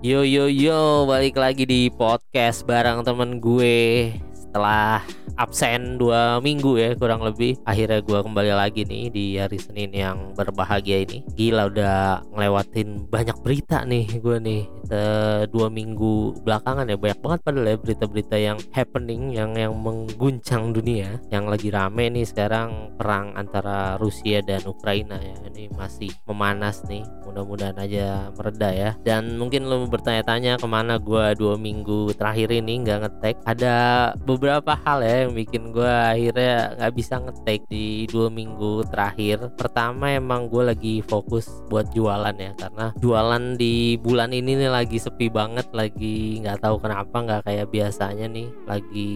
Yo yo yo, balik lagi di podcast bareng temen gue setelah absen dua minggu ya kurang lebih akhirnya gue kembali lagi nih di hari Senin yang berbahagia ini. Gila udah ngelewatin banyak berita nih gue nih. Ke dua minggu belakangan ya banyak banget padahal ya berita-berita yang happening yang yang mengguncang dunia yang lagi rame nih sekarang perang antara Rusia dan Ukraina ya. Ini masih memanas nih mudah-mudahan aja mereda ya. Dan mungkin lo bertanya-tanya ke mana gue dua minggu terakhir ini nggak ngetek. Ada hal ya yang bikin gue akhirnya nggak bisa ngetek di dua minggu terakhir. Pertama emang gue lagi fokus buat jualan ya karena jualan di bulan ini nih lagi sepi banget lagi nggak tahu kenapa nggak kayak biasanya nih. Lagi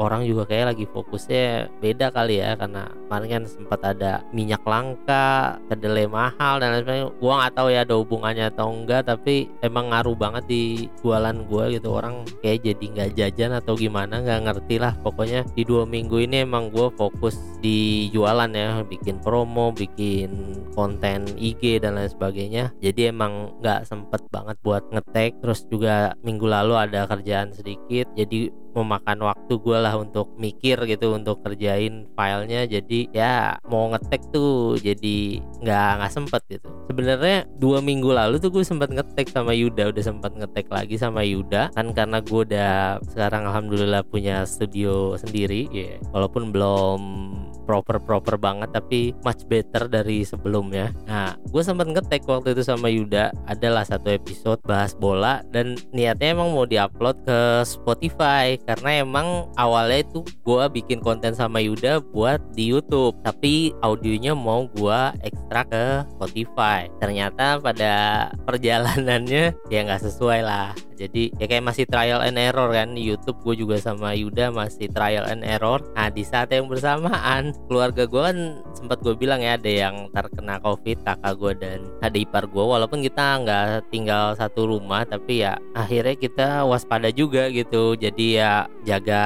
orang juga kayak lagi fokusnya beda kali ya karena kemarin kan sempat ada minyak langka kedelai mahal dan lain sebagainya. Gue nggak tahu ya ada hubungannya atau enggak tapi emang ngaruh banget di jualan gue gitu. Orang kayak jadi nggak jajan atau gimana nggak ngerti lah. Pokoknya di dua minggu ini emang gue fokus di jualan ya. Bikin promo bikin konten IG dan lain sebagainya. Jadi emang nggak sempet banget buat ngetek. Terus juga minggu lalu ada kerjaan sedikit. Jadi memakan waktu gue lah untuk mikir gitu untuk kerjain filenya. Jadi ya mau ngetek tuh jadi nggak nggak sempet gitu. Sebenarnya dua minggu lalu tuh gue sempat ngetek sama Yuda udah sempat ngetek lagi sama Yuda. Kan karena gue udah sekarang alhamdulillah punya studio sendiri ya. Walaupun belum proper proper banget tapi much better dari sebelumnya. Nah gue sempat ngetek waktu itu sama Yuda. Adalah satu episode bahas bola dan niatnya emang mau diupload ke Spotify karena emang awalnya itu gue bikin konten sama Yuda buat di YouTube tapi audionya mau gue ekstra ke Spotify. Ternyata pada perjalanannya ya nggak sesuai lah. Jadi ya kayak masih trial and error kan YouTube gue juga sama Yuda masih trial and error. Nah di saat yang bersamaan keluarga gue kan sempat gue bilang ya ada yang terkena covid kakak gue dan ada ipar gue walaupun kita nggak tinggal satu rumah tapi ya akhirnya kita waspada juga gitu. Jadi ya jaga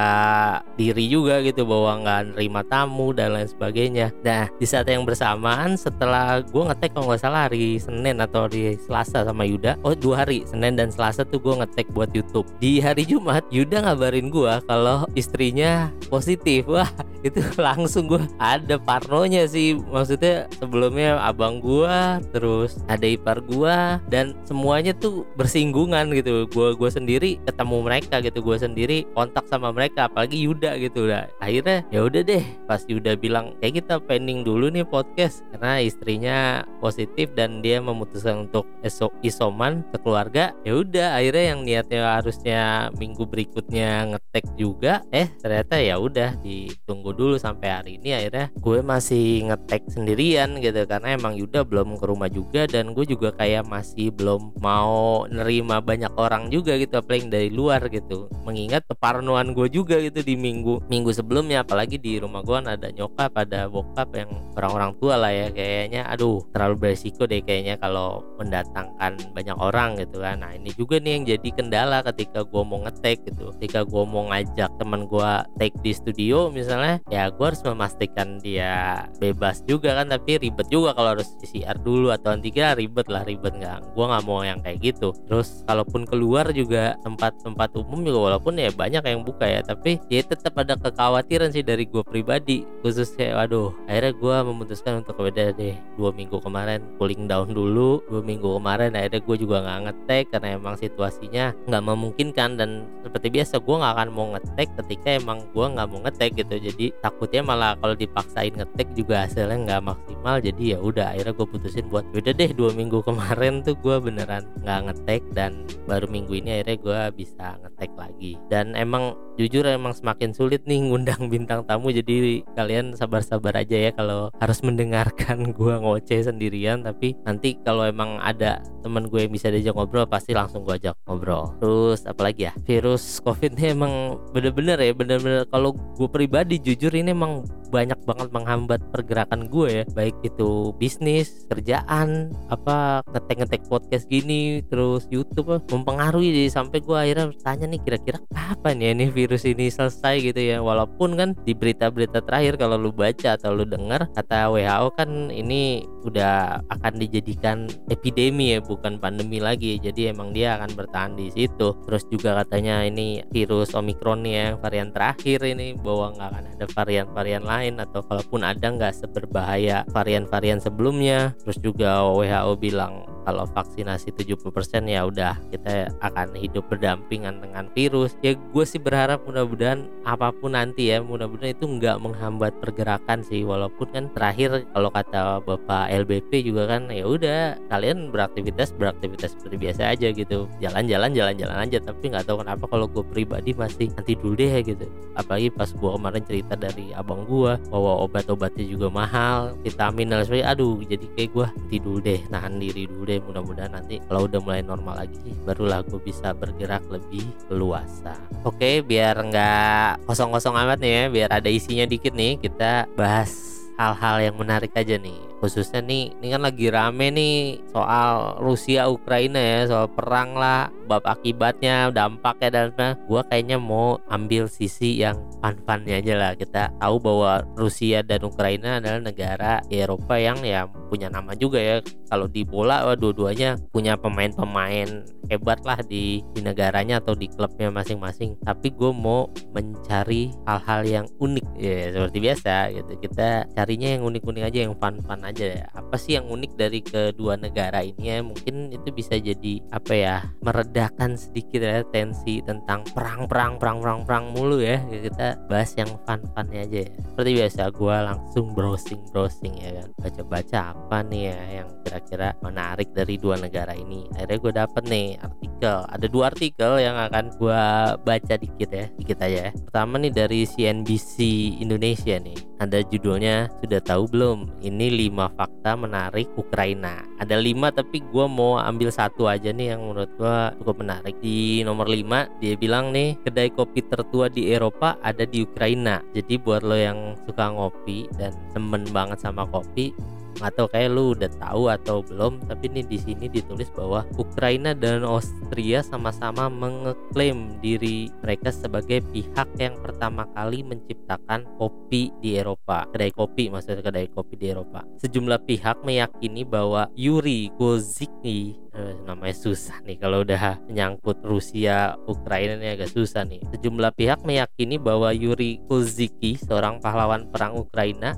diri juga gitu bahwa nggak nerima tamu dan lain sebagainya. Nah di saat yang bersamaan setelah gue ngetek kalau nggak salah hari Senin atau hari Selasa sama Yuda. Oh dua hari Senin dan Selasa tuh gue ngetek buat YouTube. Di hari Jumat Yuda ngabarin gua kalau istrinya positif. Wah itu langsung gua ada parnonya sih. Maksudnya sebelumnya abang gua terus ada ipar gua dan semuanya tuh bersinggungan gitu. Gua gua sendiri ketemu mereka gitu gua sendiri kontak sama mereka apalagi Yuda gitu. Lah akhirnya ya udah deh pas Yuda bilang kayak kita pending dulu nih podcast karena istrinya positif dan dia memutuskan untuk esok isoman keluarga ya udah akhirnya yang niatnya harusnya minggu berikutnya ngetek juga eh ternyata ya udah ditunggu dulu sampai hari ini akhirnya gue masih ngetek sendirian gitu karena emang Yuda belum ke rumah juga dan gue juga kayak masih belum mau nerima banyak orang juga gitu apalagi dari luar gitu. Mengingat keparnoan gue juga gitu di minggu minggu sebelumnya. Apalagi di rumah gue kan ada nyokap ada bokap yang orang-orang tua lah ya. Kayaknya aduh terlalu beresiko deh kayaknya kalau mendatangkan banyak orang gitu kan. Nah ini juga nih yang jadi kendala ketika gue mau ngetek gitu. Ketika gue mau ngajak teman gue take di studio misalnya ya gue harus memastikan dia bebas juga kan. Tapi ribet juga kalau harus PCR dulu atau antigen ribet lah ribet nggak. Gue nggak mau yang kayak gitu. Terus kalaupun keluar juga tempat-tempat umum juga walaupun ya banyak yang buka ya tapi ya tetap ada kekhawatiran sih dari gue pribadi khususnya waduh akhirnya gue memutuskan untuk beda deh dua minggu kemarin cooling down dulu dua minggu kemarin akhirnya gue juga nggak ngetek karena emang situasinya nggak memungkinkan dan seperti biasa gue nggak akan mau ngetek ketika emang gue nggak mau ngetek gitu jadi takutnya malah kalau dipaksain ngetek juga hasilnya nggak maksimal jadi ya udah akhirnya gue putusin buat udah deh dua minggu kemarin tuh gue beneran nggak ngetek dan baru minggu ini akhirnya gue bisa ngetek lagi. Dan emang jujur emang semakin sulit nih ngundang bintang tamu jadi kalian sabar-sabar aja ya kalau harus mendengarkan gue ngoceh sendirian tapi nanti kalau emang ada temen gue yang bisa diajak ngobrol pasti langsung gue ajak ngobrol. Terus apalagi ya virus covid ini emang bener-bener ya bener-bener kalau gue pribadi jujur ini emang banyak banget menghambat pergerakan gue ya. Baik baik itu bisnis kerjaan apa ngetek-ngetek podcast gini terus YouTube mempengaruhi deh sampai gue akhirnya tanya nih kira-kira kapan ya nih virus ini selesai gitu ya? Walaupun kan di berita-berita terakhir kalau lu baca atau lu dengar kata WHO kan ini udah akan dijadikan epidemi ya bukan pandemi lagi. Jadi emang dia akan bertahan di situ. Terus juga katanya ini virus Omicron ya varian terakhir ini bahwa nggak akan ada varian-varian lain atau kalaupun ada nggak seberbahaya varian-varian sebelumnya. Terus juga WHO bilang kalau vaksinasi 70% ya udah kita akan hidup berdampingan dengan virus. Ya gue sih berharap mudah-mudahan apa pun nanti ya mudah-mudahan itu nggak menghambat pergerakan sih. Walaupun kan terakhir kalau kata bapak LBP juga kan ya udah kalian beraktivitas beraktivitas seperti biasa aja gitu. Jalan-jalan jalan-jalan aja tapi nggak tahu kenapa kalau gue pribadi masih nanti dulu deh gitu. Apalagi pas gue kemarin cerita dari abang gue bahwa obat-obatnya juga mahal vitamin dan sebagainya. Aduh jadi kayak gue nanti dulu deh nahan diri dulu deh deh mudah-mudahan nanti kalau udah mulai normal lagi barulah gue bisa bergerak lebih luasa. Oke biar nggak kosong-kosong amat nih ya biar ada isinya dikit nih kita bahas hal-hal yang menarik aja nih khususnya nih ini kan lagi rame nih soal Rusia Ukraina ya soal perang lah bab akibatnya dampaknya dan sebagainya. Gue kayaknya mau ambil sisi yang fun-funnya aja lah. Kita tahu bahwa Rusia dan Ukraina adalah negara Eropa yang ya punya nama juga ya. Kalau di bola dua-duanya punya pemain-pemain hebat lah di, di negaranya atau di klubnya masing-masing. Tapi gue mau mencari hal-hal yang unik. Ya seperti biasa gitu. Kita carinya yang unik-unik aja yang fun-fun aja aja. Apa sih yang unik dari kedua negara ini ya? Mungkin itu bisa jadi apa ya meredakan sedikit ya tensi tentang perang perang perang perang perang mulu ya. Kita bahas yang fun funnya aja ya. Seperti biasa gue langsung browsing browsing ya kan. Baca baca apa nih ya yang kira-kira menarik dari dua negara ini. Akhirnya gue dapet nih artikel ada dua artikel yang akan gue baca dikit ya dikit aja ya pertama nih dari CNBC Indonesia nih ada judulnya sudah tahu belum ini lima fakta menarik Ukraina. Ada lima tapi gue mau ambil satu aja nih yang menurut gue cukup menarik. Di nomor lima dia bilang nih kedai kopi tertua di Eropa ada di Ukraina. Jadi buat lo yang suka ngopi dan temen banget sama kopi atau kayak lu udah tahu atau belum tapi ini di sini ditulis bahwa Ukraina dan Austria sama-sama mengeklaim diri mereka sebagai pihak yang pertama kali menciptakan kopi di Eropa. Kedai kopi maksudnya kedai kopi di Eropa. Sejumlah pihak meyakini bahwa Yuri Kozicki eh, namanya susah nih kalau udah menyangkut Rusia Ukraina ini agak susah nih. Sejumlah pihak meyakini bahwa Yuri Kozicki seorang pahlawan perang Ukraina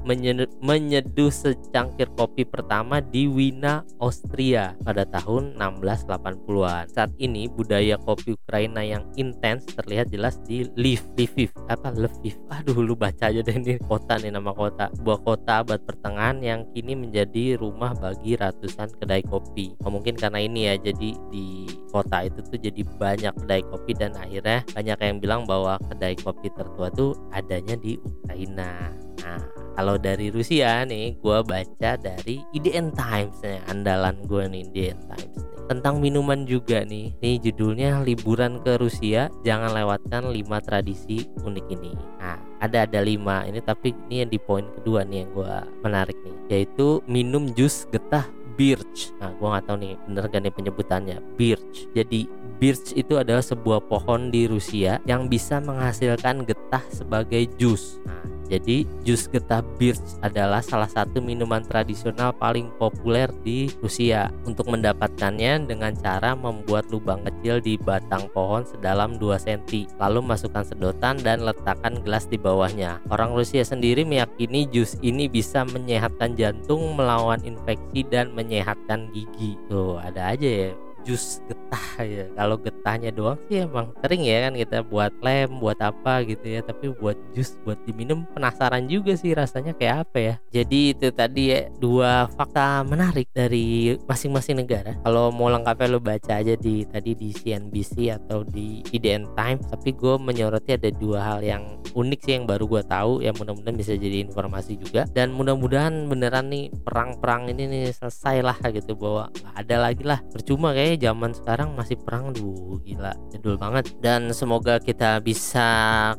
menyeduh secangkir kopi pertama di Wina Austria pada tahun 1680-an saat ini budaya kopi Ukraina yang intens terlihat jelas di Lviv Lviv apa Lviv? Aduh lu baca aja deh ini kota nih nama kota. Sebuah kota abad pertengahan yang kini menjadi rumah bagi ratusan kedai kopi. Oh, mungkin karena ini ya jadi di kota itu tuh jadi banyak kedai kopi dan akhirnya banyak yang bilang bahwa kedai kopi tertua tuh adanya di Ukraina. Nah kalau dari Rusia nih gue baca dari IDN Times nih andalan gue nih IDN Times nih. Tentang minuman juga nih nih judulnya liburan ke Rusia jangan lewatkan 5 tradisi unik ini. Nah ada ada lima ini tapi ini yang di poin kedua nih yang gue menarik nih yaitu minum jus getah birch. Nah, gua nggak tahu nih bener gak nih penyebutannya birch. Jadi birch itu adalah sebuah pohon di Rusia yang bisa menghasilkan getah sebagai jus. Nah, jadi jus getah birch adalah salah satu minuman tradisional paling populer di Rusia. Untuk mendapatkannya dengan cara membuat lubang kecil di batang pohon sedalam 2 cm, lalu masukkan sedotan dan letakkan gelas di bawahnya. Orang Rusia sendiri meyakini jus ini bisa menyehatkan jantung, melawan infeksi dan menyehatkan gigi. Tuh, ada aja ya jus getah ya kalau getahnya doang sih emang sering ya kan kita buat lem buat apa gitu ya tapi buat jus buat diminum penasaran juga sih rasanya kayak apa ya. Jadi itu tadi ya dua fakta menarik dari masing-masing negara. Kalau mau lengkapnya lo baca aja di tadi di CNBC atau di IDN Times tapi gue menyoroti ada dua hal yang unik sih yang baru gue tahu yang mudah-mudahan bisa jadi informasi juga. Dan mudah-mudahan beneran nih perang-perang ini nih selesai lah gitu bahwa ada lagi lah. Percuma kayak zaman sekarang masih perang dulu Gila jadul banget. Dan semoga kita bisa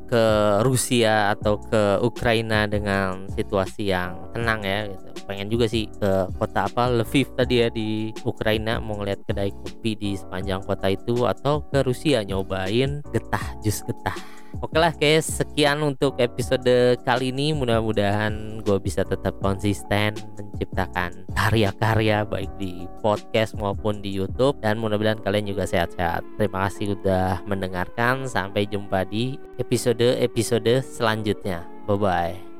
ke Rusia atau ke Ukraina dengan situasi yang tenang ya gitu. Pengen juga sih ke kota apa Lviv tadi ya di Ukraina. Mau ngeliat kedai kopi di sepanjang kota itu Atau ke Rusia nyobain getah jus getah Oke lah guys, sekian untuk episode kali ini. Mudah-mudahan gue bisa tetap konsisten menciptakan karya-karya baik di podcast maupun di YouTube dan mudah-mudahan kalian juga sehat-sehat. Terima kasih udah mendengarkan. Sampai jumpa di episode-episode selanjutnya. Bye bye.